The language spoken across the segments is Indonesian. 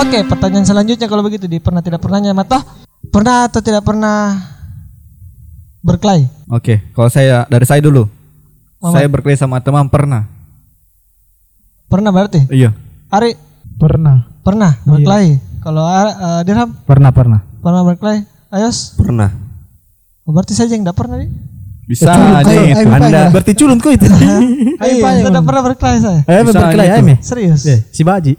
Oke, pertanyaan selanjutnya kalau begitu di pernah tidak pernahnya Mata. Pernah atau tidak pernah berkelahi? Oke, kalau saya dari saya dulu. Mama. Saya berkelahi sama teman pernah. Pernah berarti? Iya. Ari Pernah. pernah berkelahi. Kalau uh, Dirham Pernah, pernah. pernah berkelahi? Ayos? Pernah. Oh, berarti saya yang tidak pernah nih. Bisa ayo, ayo, Anda Berarti culun kok itu. Iya, saya tidak pernah berkelahi saya. Eh, Bisa berkelahi gitu. aja, Me. Serius. Eh, si Baji.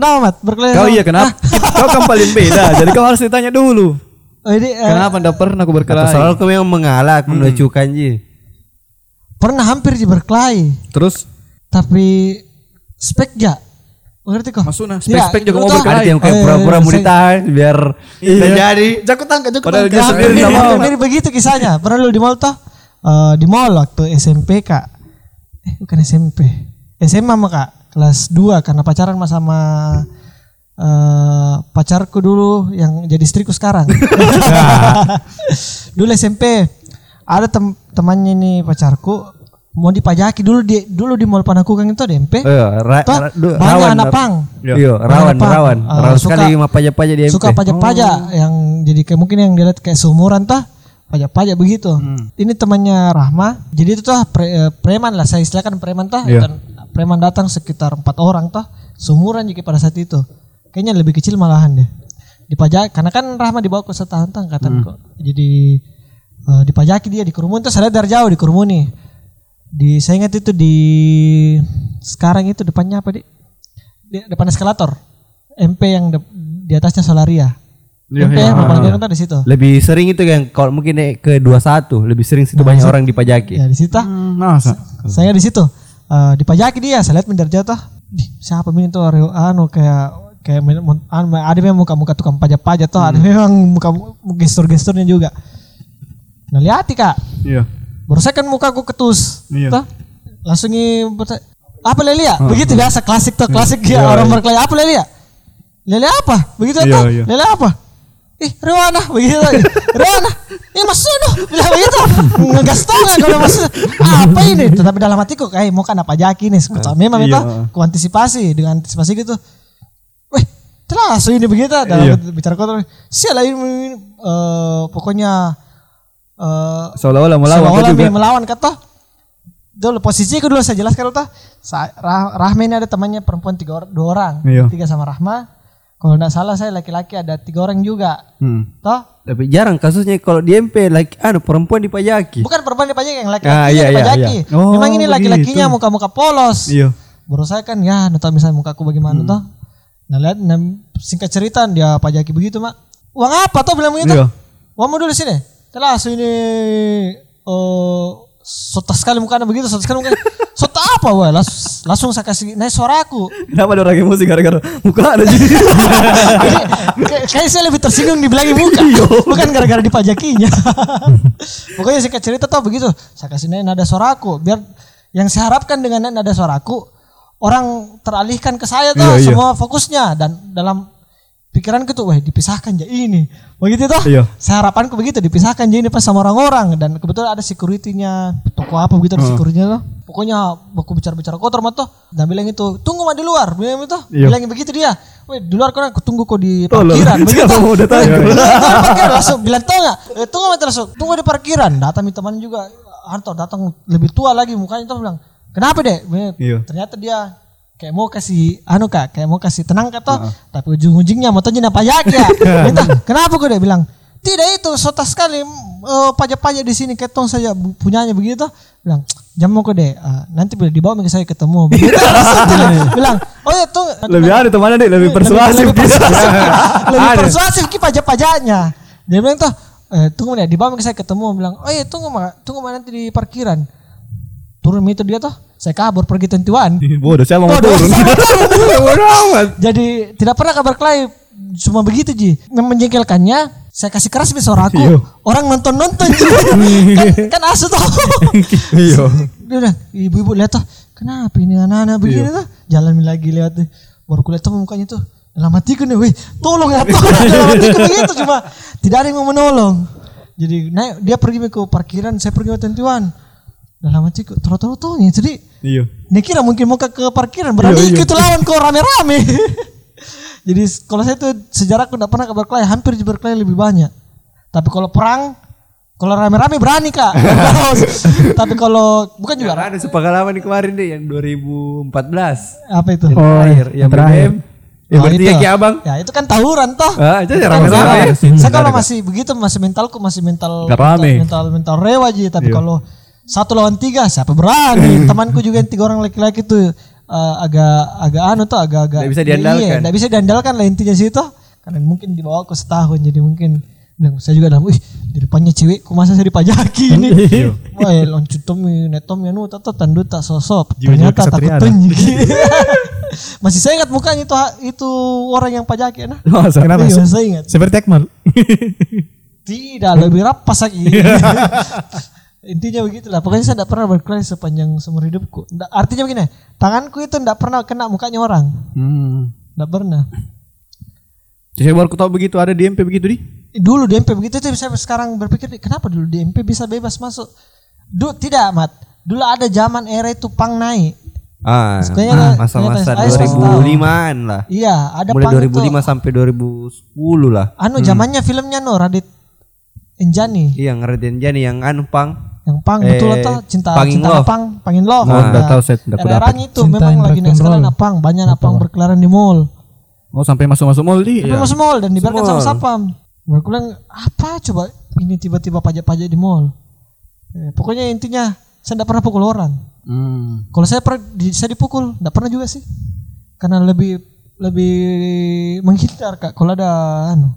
Kenapa Mat? Berkelahi Kau sama- iya kenapa? kau kan paling beda. Jadi kau harus ditanya dulu. Oh, ini, eh, Kenapa anda pernah aku Atau berkelahi? selalu kau memang mengalah aku menunjukkan ji. pernah hampir di berkelahi, Terus tapi spek ja. Mengerti kok? Maksudnya Tidak, spek-spek juga lu mau berkelahi. Ada yang kayak Eh, pura-pura mau saya- ditahan biar terjadi. Jago tangkap, jago Padahal dia tangkap. sendiri nggak mau. Jadi begitu kisahnya. Pernah lu di mall toh? Eh, di mall waktu SMP kak. Eh bukan SMP. SMA mah kak. Kelas 2 karena pacaran mah sama eh, pacarku dulu yang jadi istriku sekarang. dulu SMP ada tem temannya nih pacarku mau dipajaki dulu di dulu di mall Panakukang itu ada MP. Eh, ra- ra- banyak rawan, anak pang. Iya, rawan, Apa? rawan. Eh, rawan suka- sekali sama pajak-pajak di MP. suka pajak-pajak yang jadi kayak mungkin yang dilihat kayak seumuran tah pajak-pajak begitu. Ini temannya Rahma. Jadi itu tuh pre- eh, preman lah saya istilahkan preman tah Iya. Preman datang sekitar empat orang tah seumuran juga pada saat itu. Kayaknya lebih kecil malahan deh. Dipajak karena kan Rahma dibawa ke setahun tah angkatan kok. Jadi eh, dipajaki dia di kerumun tuh saya lihat dari jauh di kerumuni. Di saya ingat itu di sekarang itu depannya apa di, di depan eskalator. MP yang de- di atasnya Solaria. Iya, MP iya. yang paling dekat di situ. Lebih sering itu yang kalau mungkin ke 21, lebih sering situ banyak orang dipajaki. Ya di situ. Hmm, masa? Saya di situ. Eh, dipajaki dia, saya lihat menjar jatuh. Siapa ini tuh Aryo anu kayak kayak anu, ada memang muka-muka tukang pajak-pajak tuh, ada memang muka gestur-gesturnya juga. Nah lihat kak, Iya. baru saya kan muka aku ketus, Iya. Tuh, langsung apa Lelia? Begitu biasa klasik tuh klasik ya orang berkelahi apa Lelia? Lelia apa? Begitu Iya, tuh, iya. Lelia apa? Ih, Rewana begitu. ih, Rewana. Ih, Mas Suno bilang begitu. Ngegas tau nggak kalau Mas. Apa ini? Tetapi dalam hatiku kayak mau kan apa jaki nih. Kuca memang itu Iya. kuantisipasi dengan antisipasi gitu. Weh, telah ini begitu dalam Iya. bicara kotor. Sialah ini, ini, eh, pokoknya eh Seolah-olah melawan seolah-olah juga. melawan kata dulu posisiku dulu saya jelaskan Sa- Rah- Rahma ini ada temannya perempuan tiga orang dua orang Iya. tiga sama Rahma kalau tidak salah saya laki-laki ada tiga orang juga Hmm. toh Tapi jarang kasusnya kalau di MP like anu perempuan dipajaki. bukan perempuan dipajaki yang laki-laki Ah, iya, iya, dipajaki iya. Oh, memang ini laki-lakinya muka-muka polos Iya. baru saya kan ya tahu misalnya mukaku bagaimana toh nah lihat nah, singkat cerita dia pajaki begitu mak uang apa toh bilang begitu Iya. uangmu dulu sini telah ini oh sota sekali mukanya begitu sota sekali mukanya. Sota apa wah Las- langsung saya kasih naik suaraku Kenapa ada orang emosi gara-gara muka ada jadi? Jadi, kayak- kayak saya lebih tersinggung dibilangin muka. Bukan gara-gara dipajakinya. Pokoknya singkat cerita tuh begitu. Saya kasih naik nada suaraku biar yang saya harapkan dengan nada suaraku orang teralihkan ke saya tuh Iya, iya. semua fokusnya. Dan dalam pikiran gitu wah dipisahkan ya ini. Begitu tuh Iya. saya harapanku begitu dipisahkan jadi ini pas sama orang-orang. Dan kebetulan ada securitynya toko apa begitu ada securitynya tuh pokoknya aku bicara-bicara kotor mah tuh dan bilang itu tunggu mah di luar. Bilang itu Iya. bilangin begitu dia. Weh di luar kau aku tunggu kok di Oh, parkiran. Begitu. mau datang? Langsung bilang tau nggak? Eh, tunggu mah langsung. Tunggu di parkiran. Datang teman juga. Anto datang lebih tua lagi mukanya. Tuh bilang kenapa deh Iya. ternyata dia kayak mau kasih anu kak kayak mau kasih tenang kak toh tapi ujung-ujungnya mau tanya pajak ya. Minta, kenapa kok dia bilang? Tidak itu sota sekali eh, pajak-pajak di sini ketong saja punyanya begitu bilang jam mau deh ah, nanti boleh dibawa ke saya ketemu. Begitu. Bilang oh ya tuh Lebih ada temannya deh, lebih persuasif. lebih persuasif, lebih persuasif ki pajak-pajaknya. Dia bilang tuh eh, tunggu nih dibawa ke saya ketemu. Bilang oh iya tunggu mah tunggu mah nanti di parkiran. Turun itu dia tuh saya kabur pergi tentuan. Bodoh, siapa mau Bodoh, turun? Jadi tidak pernah kabar kelahi cuma begitu Ji. Menjengkelkannya saya kasih keras suara aku Iya. orang nonton nonton Ji. Kan, kan asu tuh. Iya. dia udah ibu-ibu lihat tuh. Kenapa ini anak-anak begini tuh? Jalan lagi lihat tuh baru kulihat tuh mukanya tuh. Dalam hatiku nih wih tolong ya tolong dalam hatiku begitu cuma. Tidak ada yang mau menolong. Jadi naik dia pergi ke parkiran saya pergi ke tentuan dalam hatiku tahu-tahu tuh jadi Iya. dia kira mungkin mau ke, ke parkiran berani Iya, iya. ikut lawan kau rame-rame Jadi kalau saya tuh sejarah aku enggak pernah ke berkelahi, hampir di berkelahi lebih banyak. Tapi kalau perang kalau rame-rame berani kak. Tapi kalau bukan juga Ada sepengalaman nih kemarin deh yang 2014. apa itu? Yang terakhir, yang terakhir. Ya Oh, berarti itu. ya Abang. Ya itu kan tawuran toh. Ah, itu ya Kan rame-rame. saya- Saya kalau masih begitu masih mentalku masih mental Nggak rame. mental mental rewa aja. Tapi kalau satu lawan tiga siapa berani? Temanku juga yang tiga orang laki-laki tuh eh, agak agak anu tuh agak-agak Nggak bisa diandalkan. Iya, nggak bisa diandalkan lah intinya situ. Karena mungkin di bawah aku setahun jadi mungkin bilang saya juga dalam, wih di depannya cewekku masa saya dipajaki ini. Wah, ya, loncut tomi netom ya nu tata tandu tak sosok. Ternyata takut tunjuk. Masih saya ingat mukanya itu itu orang yang pajaki nah. Masa? Kenapa? Iya, saya ingat. Seperti Akmal. Tidak, lebih rapas lagi. Intinya begitulah. Pokoknya saya tidak pernah berkelahi sepanjang seumur hidupku. Nggak- artinya begini, tanganku itu tidak pernah kena mukanya orang. Hmm. Tidak pernah. Saya baru tahu begitu ada di MP begitu di. Dulu di MP begitu tuh saya sekarang berpikir kenapa dulu di MP bisa bebas masuk. Du, tidak Mat. Dulu ada zaman era itu pang naik. Ah, Kayaknya- masa-masa kayaknya saya 2005-an lah. Iya, ada Mulai pang 2005 itu. sampai 2010 lah. Anu zamannya filmnya no Radit Enjani Iya, ngeraden Jani yang anu pang. Yang pang Eh, betul atau cinta cinta Love. pang pangin love. Oh, nggak tahu, saya tidak Era dapat. itu Cinta memang lagi naik sekali napang, banyak napang berkeliaran di mall. Oh sampai masuk-masuk mall di. Tapi masuk mall dan dibiarkan sama sapam. Mereka bilang apa coba ini tiba-tiba pajak-pajak di mall. Eh, pokoknya intinya saya tidak pernah pukul orang. Hmm. Kalau saya pernah saya dipukul, tidak pernah juga sih. Karena lebih lebih menghindar kak. Kalau ada anu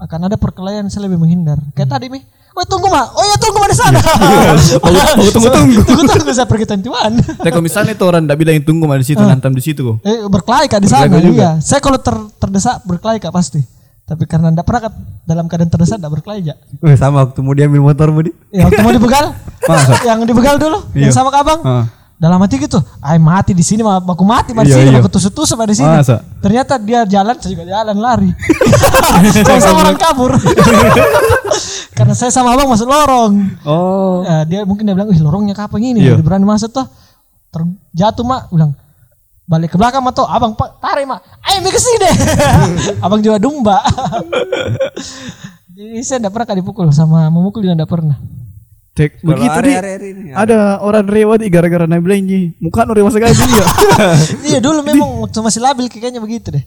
akan ada perkelahian saya lebih menghindar. Kayak tadi mi. Oh tunggu mak. Oh ya tunggu di sana. tunggu, tunggu, tunggu. tunggu tunggu saya pergi tentuan. Tapi kalau misalnya itu orang tidak bilang tunggu mah di situ, nantam di situ kok. Eh berkelahi kak di sana. Iya. Saya kalau ter, terdesak berkelahi kak pasti. Tapi karena tidak pernah kak, dalam keadaan terdesak tidak berkelahi ya. Sama waktu mau diambil motor di. Ya waktu mau dibegal. Masa? yang dibegal dulu. Yang sama kak abang. Ah. Dalam hati gitu, ay mati di sini, mah aku mati di Iya, sini, iya. aku tusuk-tusuk di sini. Masa? Ternyata dia jalan, saya juga jalan lari. Saya sama orang kabur. Karena saya sama abang masuk lorong. Oh. Ya, dia mungkin dia bilang, wih lorongnya kapan ini? Iya. Dia berani masuk tuh. Terjatuh mak, bilang balik ke belakang tuh, abang pak tarik mak, ayo ke sini. abang juga domba. Jadi saya tidak pernah kali dipukul sama memukul juga tidak pernah. Cek begitu di. hari-hari ini Ada orang rewa di gara-gara naik belenji. Muka nu rewa sekali ya. iya dulu memang waktu masih labil kayaknya begitu deh.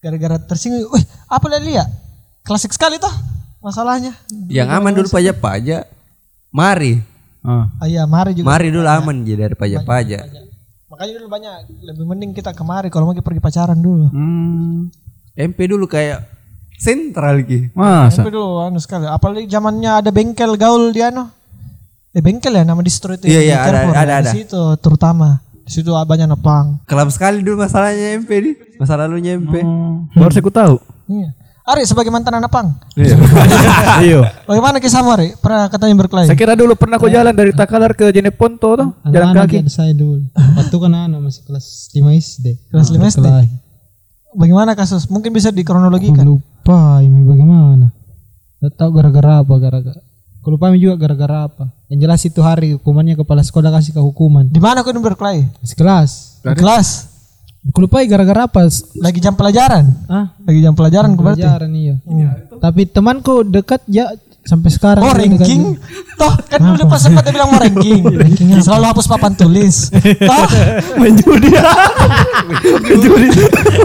Gara-gara tersinggung, wih apa lihat Klasik sekali toh masalahnya. Yang aman dulu pajak-pajak. Mari. Ah. Ah, iya mari juga. Mari dulu aman jadi dari pajak-pajak. Makanya dulu banyak lebih mending kita kemari kalau mau pergi pacaran dulu. Hmm. MP dulu kayak sentral ki. Masa? Tapi dulu anu sekali. Apalagi zamannya ada bengkel gaul di anu. Eh bengkel ya nama distro itu. Iya, yang di iya, ada, ada, ya, ada. Di situ terutama. Di situ banyak napang. Kelam sekali dulu masalahnya MP di. Masa lalunya MP. Oh. Baru saya tahu. Iya. Ari sebagai mantan anak pang. Iya. Iya. Bagaimana kisahmu Ari? Pernah katanya berkelahi? Saya kira dulu pernah kau jalan dari Takalar ke Jeneponto tuh, jalan kaki. saya dulu. Waktu kan anak masih kelas 5 SD. Kelas 5 SD? Bagaimana kasus? Mungkin bisa dikronologikan. lupa ini bagaimana. Tidak tahu gara-gara apa gara-gara. Aku lupa ini juga gara-gara apa. Yang jelas itu hari hukumannya kepala sekolah kasih ke hukuman. Di mana kau berkelahi? Sekelas. Di kelas. Lupa gara-gara apa. Lagi jam pelajaran. Ah, Lagi jam pelajaran kau berarti. pelajaran iya. Tapi temanku dekat ya sampai sekarang. Oh ranking Toh kan dulu pas sempat dia bilang mau ranking Selalu hapus papan tulis Toh Menjudi. Menjudi.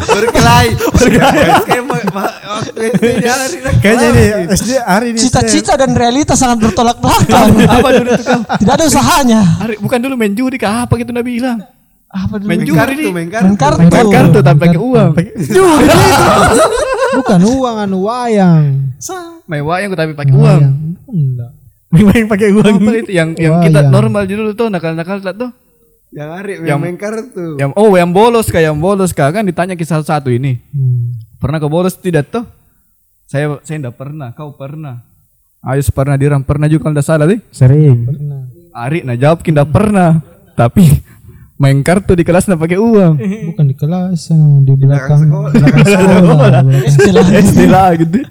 Berkelahi. Berkelahi. Kayak ma- ma- waktu SD dia lari nak Kayaknya ini. SD hari ini Cita-cita dan realita sangat bertolak belakang Apa dulu itu kau? Tidak ada usahanya Hari, bukan dulu main judi kah apa gitu Nabi bilang. Apa dulu Main Main judi. kartu, main kartu. Main kartu Main kartu tapi pakai uang. Bukan uang anu wayang. Main wayang tapi pakai uang. Enggak. Main pakai uang. Apa itu yang yang kita normal dulu tuh nakal-nakal tuh. Yang hari Yang- main kartu. Yang oh yang bolos kah yang bolos kah kan ditanya kisah satu ini. Hmm. Pernah kau bolos tidak tuh? Saya saya tidak pernah, kau pernah. Ayo pernah diram pernah juga kalau tidak salah deh. Sering. Pernah. Ari nah jawab tidak pernah. Tapi main kartu di kelas nggak pakai uang. Bukan di kelas, di belakang belakang sekolah. belakang- Istilah SD lah gitu.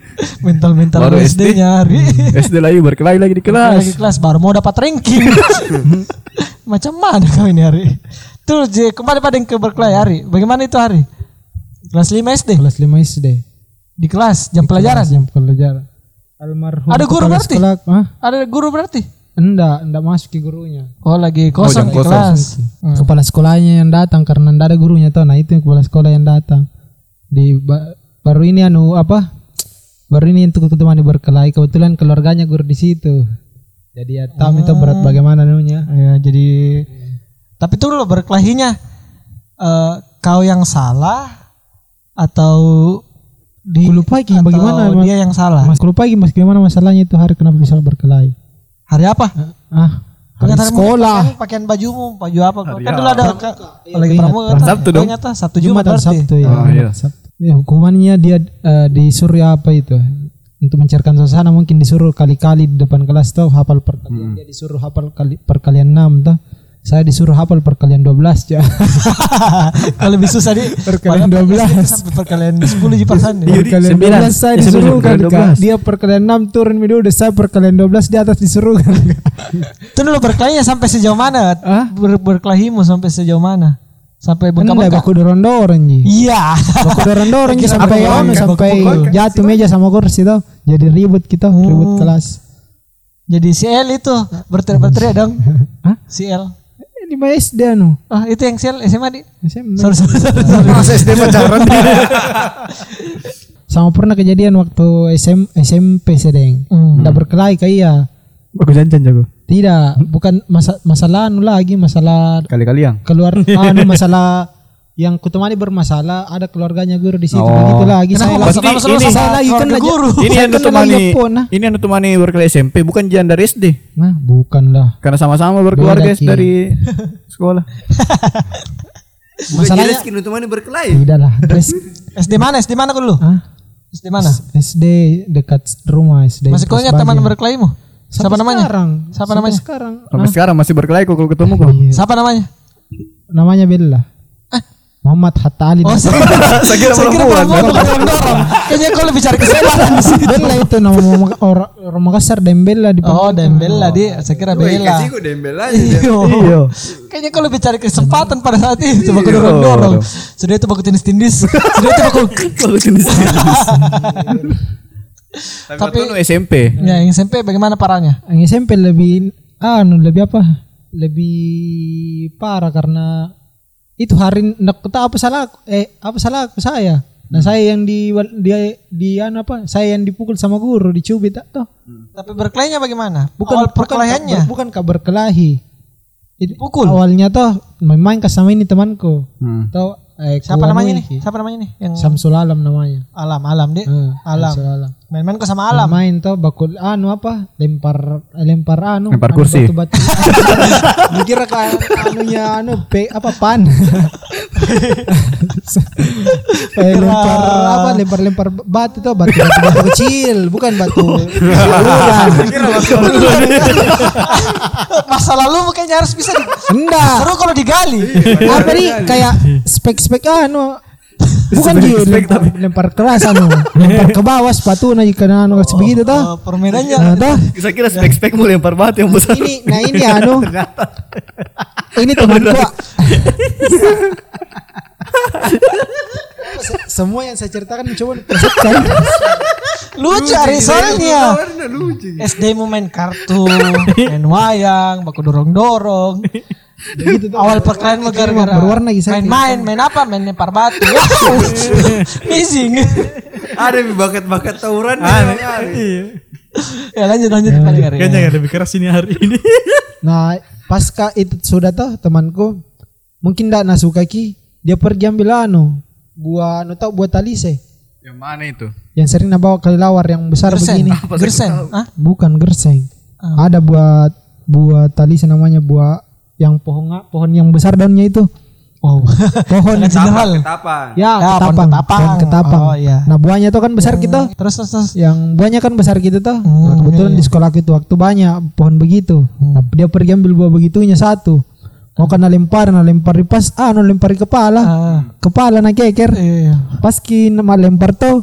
Mental-mental Baru SD SD. nyari SD lagi berkelahi lagi di kelas. Lagi kelas baru mau dapat ranking Macam mana kau ini Hari Terus Je, kemarin pada yang ke berkelahi Hari Bagaimana itu Hari Kelas 5 SD kelas 5 SD. di kelas jam pelajaran. Jam pelajaran. Almarhum Ada guru berarti? sekolah, Hah? Ada guru berarti? Enggak, enggak masuk ke gurunya. Oh lagi kosong jam di kosong. kelas. Hmm. Kepala sekolahnya yang datang karena enggak ada gurunya tuh. Nah, itu yang kepala sekolah yang datang. Di ba- baru ini anu apa? Baru ini untuk teman berkelahi. Kebetulan keluarganya guru di situ. Jadi ya tahu itu berat bagaimana anunya. Ya, jadi tapi itu dulu berkelahinya eh, kau yang salah atau di lupa bagaimana, dia yang salah. Mas, lupa mas gimana masalahnya itu hari kenapa bisa berkelahi? Hari apa? Ah, hari Kelihatan sekolah. Pakaian, pakaian bajumu, baju apa? kau? kan dulu ada ka- lagi ingat. pramuka. Sabtu Sabtu dong. Ternyata Sabtu Jumat, Jumat. Sabtu ya. Oh, iya. Sabtu. Ya, hukumannya dia eh, disuruh apa itu? Untuk mencairkan suasana mungkin disuruh kali-kali di depan kelas tuh hafal perkalian. Dia disuruh hafal kali perkalian 6 tuh. Saya disuruh hafal perkalian 12 ya. Kalau lebih susah di Perkalian pada 12. sampai perkalian 10 di persen. perkalian sembilan. 12 saya Ya, disuruh kan. perkalian 12. Dia perkalian 6 turun video udah saya perkalian 12 di atas disuruh kan. Itu dulu berkelahinya sampai sejauh mana? Ber berkelahimu sampai sejauh mana? Sampai Kan udah bengkak-bengkak. baku dorong-dorong ji. Iya. Baku dorong-dorong ji sampai Apa bengkak, sampai bengkak. jatuh meja sama kursi tuh. Jadi ribut kita, ribut kelas. Jadi si L itu berteriak-berteriak dong. Hah? Si L. Di SD anu. Ah itu yang si L SMA di. SMA. Sorry, sorry, sorry, sorry. Masa SD pacaran? Sama pernah kejadian waktu SM, SMP sedeng. Hmm. Tidak berkelahi kayak iya. Bagus jancan jago. Tidak, bukan masa masalah anu lagi, masalah Kali-kali yang. keluar anu masalah yang kutemani bermasalah ada keluarganya guru di situ Oh. begitu lagi Kenapa saya masalah lagi masalah ini saya lagi kan guru? Ini yang temani, lagi pon, nah. ini yang temani berkelahi SMP, bukan Jian dari SD. nah bukan lah Karena sama-sama berkeluarga dari sekolah. masalahnya kini teman berkelahi. tidak lah SD mana? SD mana dulu? ah, SD mana? SD dekat rumah SD Masih kau ingat teman Baja. berkelahimu? Siapa namanya? sekarang Siapa namanya? sekarang Sampai sekarang masih berkelahi kok kalau ketemu kok. Siapa namanya? namanya Bella Muhammad Hatta Ali Oh, saya Saya kira saya kira perempuan. Kayaknya kau lebih cari kesalahan di situ. Bella itu nama orang orang Makassar Dembella di Oh, Dembella dia. Saya kira Bella. dembel Iya. Kayaknya kau lebih cari kesempatan pada saat itu. Baku dorong dorong. Sudah itu baku tenis tindis. Sudah itu baku. Tapi Tapi- waktu itu SMP. Ya, yang SMP bagaimana parahnya? Yang SMP lebih anu lebih apa? Lebih parah karena itu hari ndak tahu apa salah aku- eh apa salah aku saya. Nah saya yang di dia di anu apa? Saya yang dipukul sama guru dicubit tak toh. Tapi berkelahinya bagaimana? Bukan Awal perkelahiannya. Bukan, bukan kah berkelahi. Itu Pukul. Awalnya toh main-main ke sama ini temanku. Hmm. Tahu eh Siapa namanya nih? Siapa namanya nih? Yang Samsul Alam namanya. Alam, Alam deh. Eh, Alam. Samsul Alam. Main-main sama Alam. Main toh bakul anu apa? Lempar lempar anu. Lempar anu kursi. Batu-batu. Mikir kan anunya anu pe apa pan. eh, lempar apa? Lempar-lempar batu toh batu, batu batu kecil, bukan batu. saluran. Masa lalu kayaknya harus bisa di... Enggak. Seru kalau digali. Apa nih kayak spek-spek anu Bukan di lempar, lempar keras anu, lempar ke bawah sepatu nah jika anu begitu toh. Oh, permainannya. Nah, toh Saya kira spek-spek mau lempar batu yang besar. ini nah ini anu ini temanku Se- semua yang saya ceritakan coba persepsikan Lucu Arisolnya. SD mu main kartu, main wayang, baku dorong-dorong. Begitu tuh Awal perkelahian mau gara-gara berwarna gitu main-main, main apa? Main lempar batu. Ya, Amazing. Ada bakat-bakat tawuran. ya lanjut lanjut Pak Gari. Kayaknya lebih keras ini hari ini. nah pasca itu sudah tuh temanku mungkin tidak nasuka ki dia pergi ambil anu buah anu tau buah talise Yang mana itu? yang sering nabawa kelelawar yang besar Gersen. begini Gersen. Hah? bukan gerseng ada buah buah talise namanya buah yang pohon pohon yang besar daunnya itu Wow. pohon General. Ketapang. Ya, Ya, pohon ketapang, ketapang. pohon ketapang. Oh, iya. Nah, buahnya tuh kan besar gitu. Terus terus terus. Yang buahnya kan besar gitu tuh. Hmm, Nah, kebetulan iya, di sekolah itu waktu banyak pohon begitu. Nah, dia pergi ambil buah begitunya satu. Mau kena lempar, nah lempar di pas, ah, no lempar di kepala. Ah, Kepala nak keker. iya. Pas ki nama lempar tuh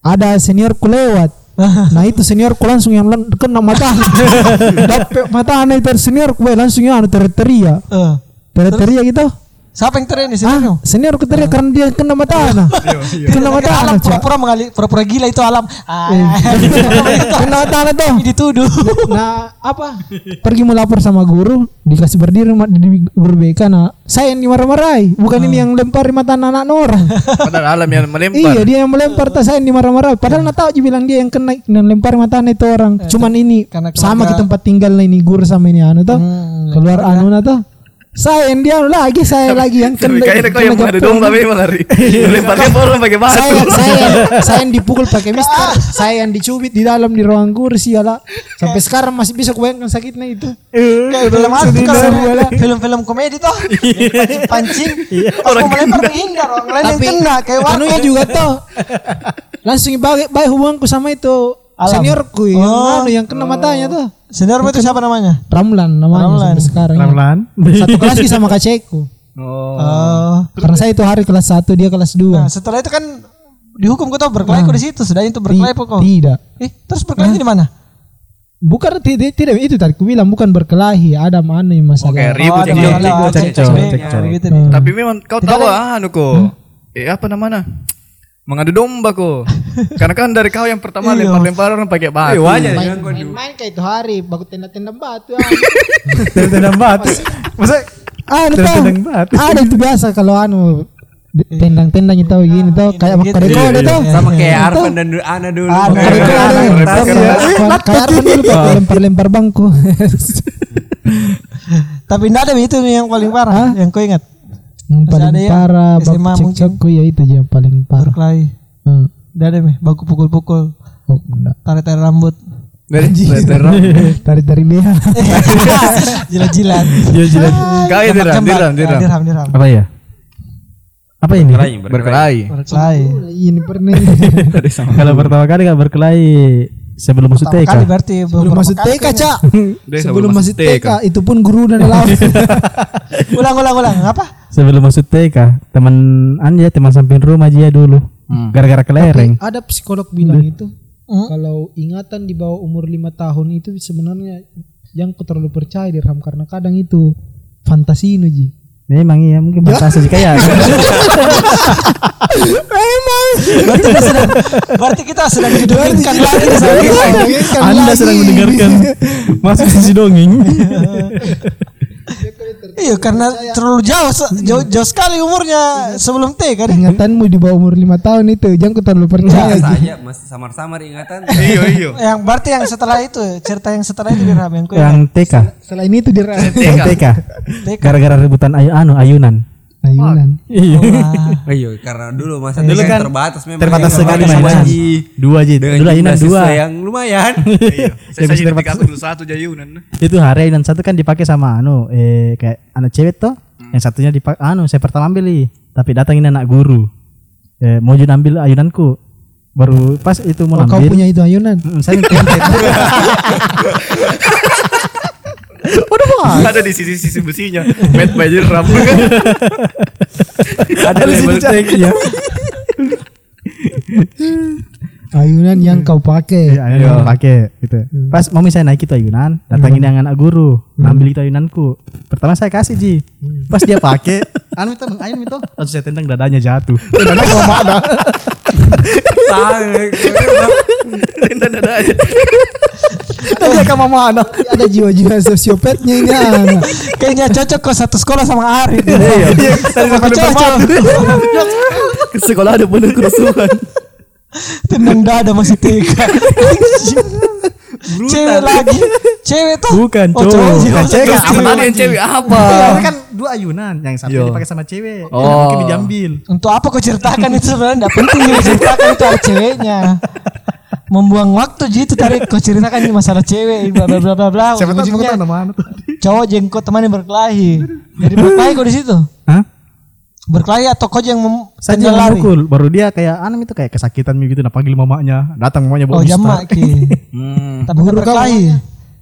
ada seniorku lewat. Nah itu seniorku langsung yang kena mata. Mata anak itu seniorku bae langsung yang anu teriak-teriak. Eh. Teriak-teriak gitu. Siapa yang teriak nih senior? Senior ku teriak karena dia kena mata anak. Kena mata Alam anak, Cak. pura-pura mengali, pura-pura gila itu alam. Ah, Kena mata anak tuh. dituduh. Nah, apa? Pergi mau lapor sama guru, dikasih berdiri di guru BK. Nah, saya yang dimarah-marahi, bukan ini yang lempar mata anak-anak orang. Padahal alam yang melempar. Iya, dia yang melempar tas saya yang dimarah-marahi. Padahal nggak tahu aja bilang dia yang kena yang lempar mata anak itu orang. Cuman ini sama ke tempat tinggal ini guru sama ini anu tuh. Hmm, Keluar anu nah tuh. Saya yang dia lagi, saya lagi yang kena. kayaknya kau yang mengadu domba memang hari. Lemparnya orang pakai batu. saya saya saya yang dipukul pakai mister saya yang dicubit di dalam di ruang kursi ala sampai sekarang masih bisa kubayangkan sakitnya itu Kayak film apa film-film komedi toh. Pancing. Pas mau melempar menghindar orang lain yang tapi kena kayak anunya waktu. juga tuh langsung baik baik hubunganku sama itu seniorku yang Oh. anu yang kena matanya tuh Senior itu siapa namanya? Ramlan namanya Ramlan. sampai sekarang Ramlan. satu kelas sih sama kacekku Oh. Oh. karena saya itu hari kelas 1 dia kelas 2 Nah, setelah itu kan dihukum kau tahu berkelahi kok di situ. Sudah itu berkelahi kok. tidak Eh, terus berkelahi di mana? bukan tidak tidak itu tadi ku bilang bukan berkelahi ada mana yang masalah Oke, ribut Cekcok, cekcok, gitu nih. Tapi memang kau tahu ah, anu ko. Eh apa namanya? Mengadu domba ko. Karena kan dari kau yang pertama lempar-lempar orang pakai batu. wajar main, main kayak itu hari bagus tenda-tenda batu ah. Tendang batu. Masa tuh Tendang batu. ada itu biasa kalau anu tendang-tendang itu gini tuh kayak gitu. kareko ada tuh sama kayak Arfan dan Ana dulu. Ada Lempar- Kayak- dulu pakai lempar-lempar bangku Tapi enggak ada itu yang paling parah yang kau ingat. Yang Masih ada paling ya? parah SMA baku cekcokku ya itu aja yang paling parah Berkelahi. Hmm. Ada meh, baku pukul-pukul, oh enggak tarik-tarik rambut. tarik-tarik BH Jilat-jilat. Iya jilat. Kau ya diram, diram, Ah, diram. Diram, diram. Apa ya? Apa ini? Berkelahi. Berkelahi. ini pernah Kalau pertama kali gak berkelahi sebelum masuk TK. kali berarti sebelum masuk TK cak Dia sebelum masuk TK itu pun guru dan lawan ulang ulang ulang apa? Sebelum masuk TK, teman Anja teman samping rumah dia dulu. Gara-gara kelereng. ada psikolog bilang itu Hmm. kalau ingatan di bawah umur lima tahun itu sebenarnya yang ku terlalu percaya dirham karena kadang itu fantasi ini ji Memang iya mungkin fantasi kayak Berarti kita sedang berarti kita sedang didongengkan lagi sana. Anda sedang mendengarkan masuk sisi dongeng. Iya karena terlalu jauh jauh, jauh sekali umurnya sebelum T kan. ingatanmu di bawah umur lima tahun itu jangan ku terlalu percaya saja masih samar-samar ingatan. Iyo iyo. Yang berarti yang setelah itu cerita yang setelah itu dirham yang kau Yang TK. selain itu dirham Yang TK. Gara-gara rebutan ayu anu ayunan. Ayunan Iya. Oh iya, karena dulu masa dulu kan terbatas memang. Terbatas yang sekali mainan. Dua aja. Dulu ayunan dua. yang lumayan. Iya. Saya bisa terbatas. dulu satu jayunan. Itu hari ayunan satu kan dipakai sama anu eh kayak anak cewek tuh. Yang satunya dipakai anu saya pertama ambil nih. Tapi datangin anak guru. Eh mau juga ambil ayunanku. Baru pas itu mau oh, kau ambil. punya itu ayunan Mm, saya kontek. Ada di sisi-sisi besinya. Made by Jeram kan. Ada label tag ya. ayunan yang kau pakai Iya, ayunan pakai gitu. Pas mami saya naik itu ayunan, datangin yang anak guru, ambil itu ayunanku. Pertama saya kasih Ji. Pas dia pakai, anu itu ayun itu, langsung saya tendang dadanya jatuh. Dadanya gua mana? Dan ada aja. Dia ke mama anak. ada jiwa-jiwa sosiopatnya ini anak. Kayaknya cocok kok satu sekolah sama Ari. Iya, tadi Sama cocok. Sekolah ada penuh kerusuhan. Tendang dada masih TK. Cewek lagi. Cewek tuh. Bukan, Oh, cowok. Bukan cewek. Apa tadi yang cewek apa? Ini kan dua ayunan, yang satu Iya. dipakai sama cewek, yang Oh. mungkin diambil. Untuk apa kau ceritakan itu sebenarnya enggak penting ceritakan itu ada ceweknya. Membuang waktu gitu tarik kau ceritakan ini masalah cewek bla bla bla bla bla. Siapa tahu Ujung-ujungnya nama mana tadi? Cowok jengkot temannya berkelahi. Jadi berkelahi kau di situ. Hah? Berkelahi atau kau yang mem- Saya tendang yang lari? mukul, baru dia kayak anu itu kayak kesakitan gitu, nah panggil mamanya, datang mamanya Oh bawa jamak Mister. ki. Hmm. Tapi berkelahi.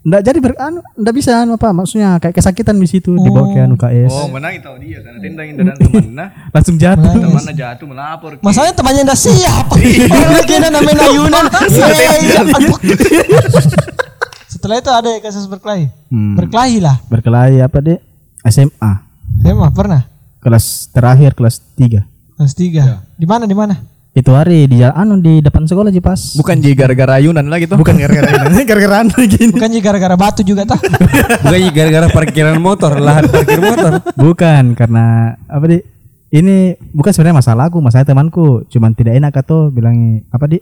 Nggak jadi ber, anu, nggak bisa anu apa maksudnya kayak kesakitan di situ dibawa ke anu KS. Oh menang itu dia karena tendangin dan temannya. Langsung jatuh. Temannya jatuh melapor. Ki. Masalahnya temannya ndak siap. Orang lagi namanya. Iya, aduh. Setelah itu ada ya kasus berkelahi. Hmm. Berkelahi lah. Berkelahi apa deh? SMA. Mah pernah. kelas terakhir kelas 3 Kelas tiga. Di mana di mana? Itu hari di jalan anu di depan sekolah aja pas Bukan Ji gara-gara ayunan lagi tuh. bukan gara-gara ini gara-gara anu gini Bukan juga gara-gara batu juga tah? Bukannya gara-gara parkiran motor, lahan parkir motor. bukan karena apa di ini bukan sebenarnya masalah aku masalah temanku cuman tidak enak atau bilang apa di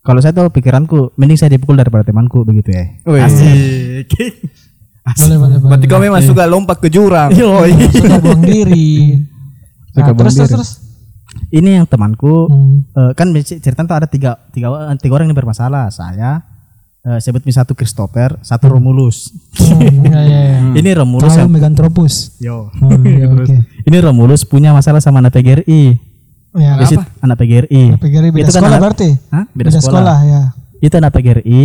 kalau saya tuh pikiranku mending saya dipukul daripada temanku begitu ya asik boleh boleh boleh. Berarti kau memang suka lompat ke jurang. Yoi. Suka buang diri. Suka Nah, buang terus, terus. Ini yang temanku Hmm. eh, kan cerita tuh ada tiga tiga tiga orang yang bermasalah saya eh, sebut misalnya satu Christopher satu Romulus Hmm, ya, ya, ya. ini Romulus Tahu yang Megantropus. yo Oh, iya, oke. ini Romulus punya masalah sama anak PGRI Ya, Di situ- anak PGRI PGRI beda Itu kan sekolah anak- berarti? Hah? Beda, sekolah. ya. itu anak PGRI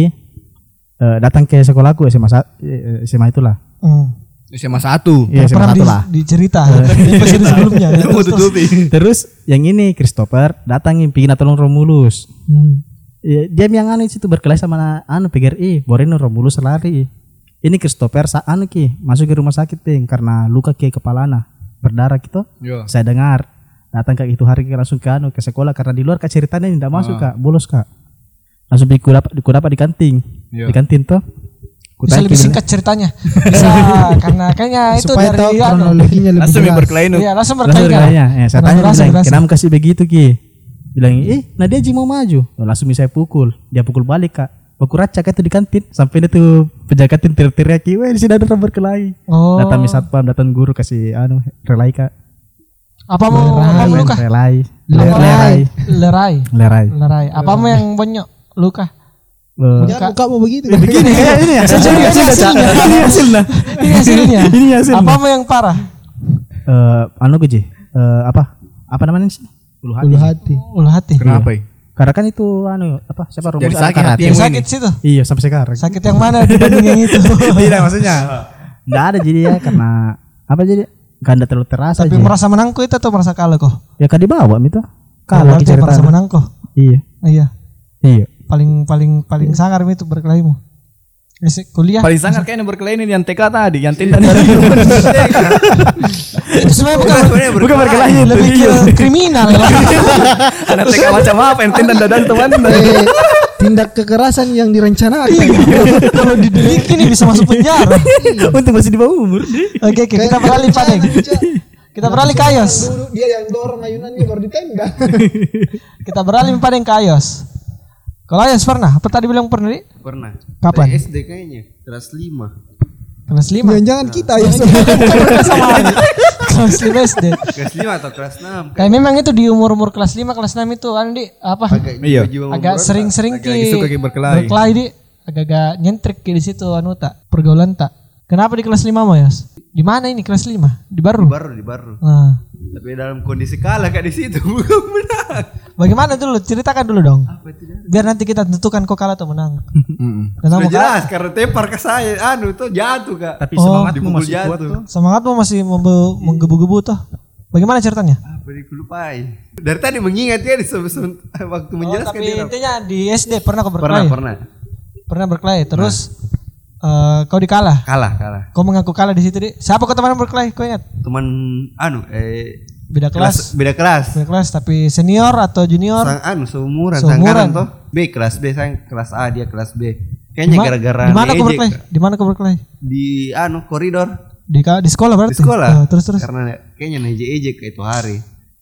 eh, datang ke sekolahku SMA eh, SMA itulah Hmm. SMA satu. Iya SMA Pernah satu di, lah dicerita di episode sebelumnya. ya. Terus, terus. terus yang ini Christopher datangin pingin tolong Romulus Hmm. Ya, dia yang anu situ berkelahi sama anu PGRI, Boreno Romulus lari. Ini Christopher sa anu ki masuk ke rumah sakit ping karena luka ke kepalana berdarah gitu. Yo. Saya dengar datang ke itu hari langsung ke anu ke sekolah karena di luar kak ceritanya tidak masuk kak bolos kak langsung di kudapa di kudapa di kantin Iya. di kantin tuh Bisa lebih singkat ceritanya. Bisa karena kayaknya itu Supaya tahu dari anu. kronologinya lebih Langsung yang jelas. berkelahi nu. Iya, langsung berkaitan. berkelahinya. ya, saya tanya berasa, bilang kenapa kasih begitu ki bilang ih nah dia Ji mau maju Oh, langsung saya pukul dia pukul balik kak Baku racak itu di kantin sampai dia tuh penjaga kantin teriak-teriak ki weh di sini ada orang berkelahi Oh. datang mi satpam datang guru kasih anu relai kak Apa mau apa mau luka? relai Lerai. Lerai. lerai Lerai. Apa mau yang bonyok? Luka. Eh, Jangan buka mau begitu. begini kayak ini ya Ini hasilnya. ini hasilnya Ini hasilnya. ini hasilnya Apa mau yang parah? Eh, anu gue. Eh, apa apa namanya sih ulu hati Ulu hati. Ulu hati. Kenapa? ya? karena kan itu anu apa siapa rumus Jadi sakit hati yang Sakit situ. iya sampai sekarang Sakit yang mana dibanding yang itu? tidak maksudnya nggak ada jadi ya karena apa jadi nggak ada terlalu terasa Tapi aja merasa menangku itu atau merasa kalah kok? ya kan dibawa itu Kalah cerita merasa menangku. iya Iya. iya Paling paling paling sangar itu berkelahimu. Kuliah. Paling sangat kayaknya berkelahi ini yang TK tadi, yang tindak itu sebenarnya bukan bukan berkelahi lebih ke kriminal lah. Anak TK macam apa yang tindak dadan teman. Eh, tindak kekerasan yang direncanakan. Kalau didelik ini bisa masuk penjara. untuk masih di bawah umur Oke, oke, kita beralih pada kita beralih ke Ayos. Dulu dia yang dorong ayunannya baru ditendang. Kita beralih pada yang ke Ayos. Kalau Ayos pernah? Apa tadi bilang pernah? Di? Pernah. Kapan? Dari SD kayaknya, kelas 5. Kelas 5. Jangan-jangan kita ya. sama Kelas 5 SD. Kelas 5 atau kelas 6. Kayak memang itu di umur-umur kelas 5, kelas 6 itu kan di apa? Agak Iya. Agak sering-sering ki berkelahi. berkelahi di agak-agak nyentrik ki di situ anu tak pergaulan tak. Kenapa di kelas 5 mau Yos? Di mana ini kelas 5? Di baru. baru di baru. Nah, Tapi dalam kondisi kalah kayak di situ bukan menang. bagaimana dulu? Ceritakan dulu dong. Biar nanti kita tentukan kok kalah atau menang. Dan Sudah kalah, jelas karena tepar ke saya anu tuh jatuh kak. tapi Oh. semangatmu masih kuat jatuh. tuh semangatmu masih membe- menggebu-gebu tuh. Bagaimana ceritanya? Apa di. Dari tadi mengingat ya di waktu menjelaskan tapi dia. intinya di SD pernah kau Pernah berkelahi? pernah. Pernah berkelahi. Terus eh, kau dikalah. Kalah kalah. Kau mengaku kalah di situ di. Siapa kau teman berkelahi? Kau ingat? Teman anu eh Beda kelas. kelas beda kelas. Beda kelas tapi senior atau junior? Sang anu seumuran, Seumuran. toh. B kelas B saya kelas A dia kelas B. Kayaknya gara-gara Di mana kau berkelahi? Di mana kau berkelahi? Di anu koridor Di ka- di sekolah berarti. di sekolah. Oh, terus terus. Karena kayaknya neje ejek itu hari.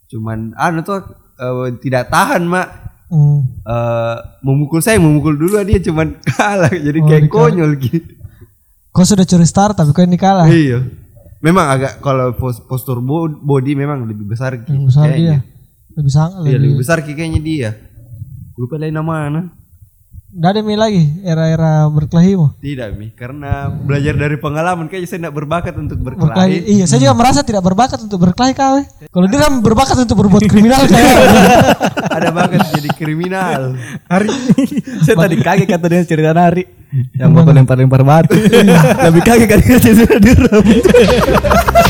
Cuman anu tuh eh, tidak tahan mak. Hmm. eh memukul saya memukul dulu dia cuman kalah jadi Oh, kayak konyol gitu. Kau sudah curi star tapi kau yang dikalah. Iya. Memang agak kalau pos- postur bo- body memang lebih besar. Lebih besar kayaknya. dia. Lebih sang Iya lebih. lebih besar kayaknya dia. Lupa lain nama Udah ada mi lagi era-era berkelahimu. Tidak Mi, karena belajar dari pengalaman kayaknya saya tidak berbakat untuk Berkelahi. berkelahi. Iya, saya juga merasa tidak berbakat untuk berkelahi kau. Kalau dia kan berbakat untuk berbuat kriminal kayak. Ada bakat jadi kriminal. Hari saya tadi kaget kata dia cerita Hari yang bapak lempar-lempar batu. Lebih kaget kan dia cerita di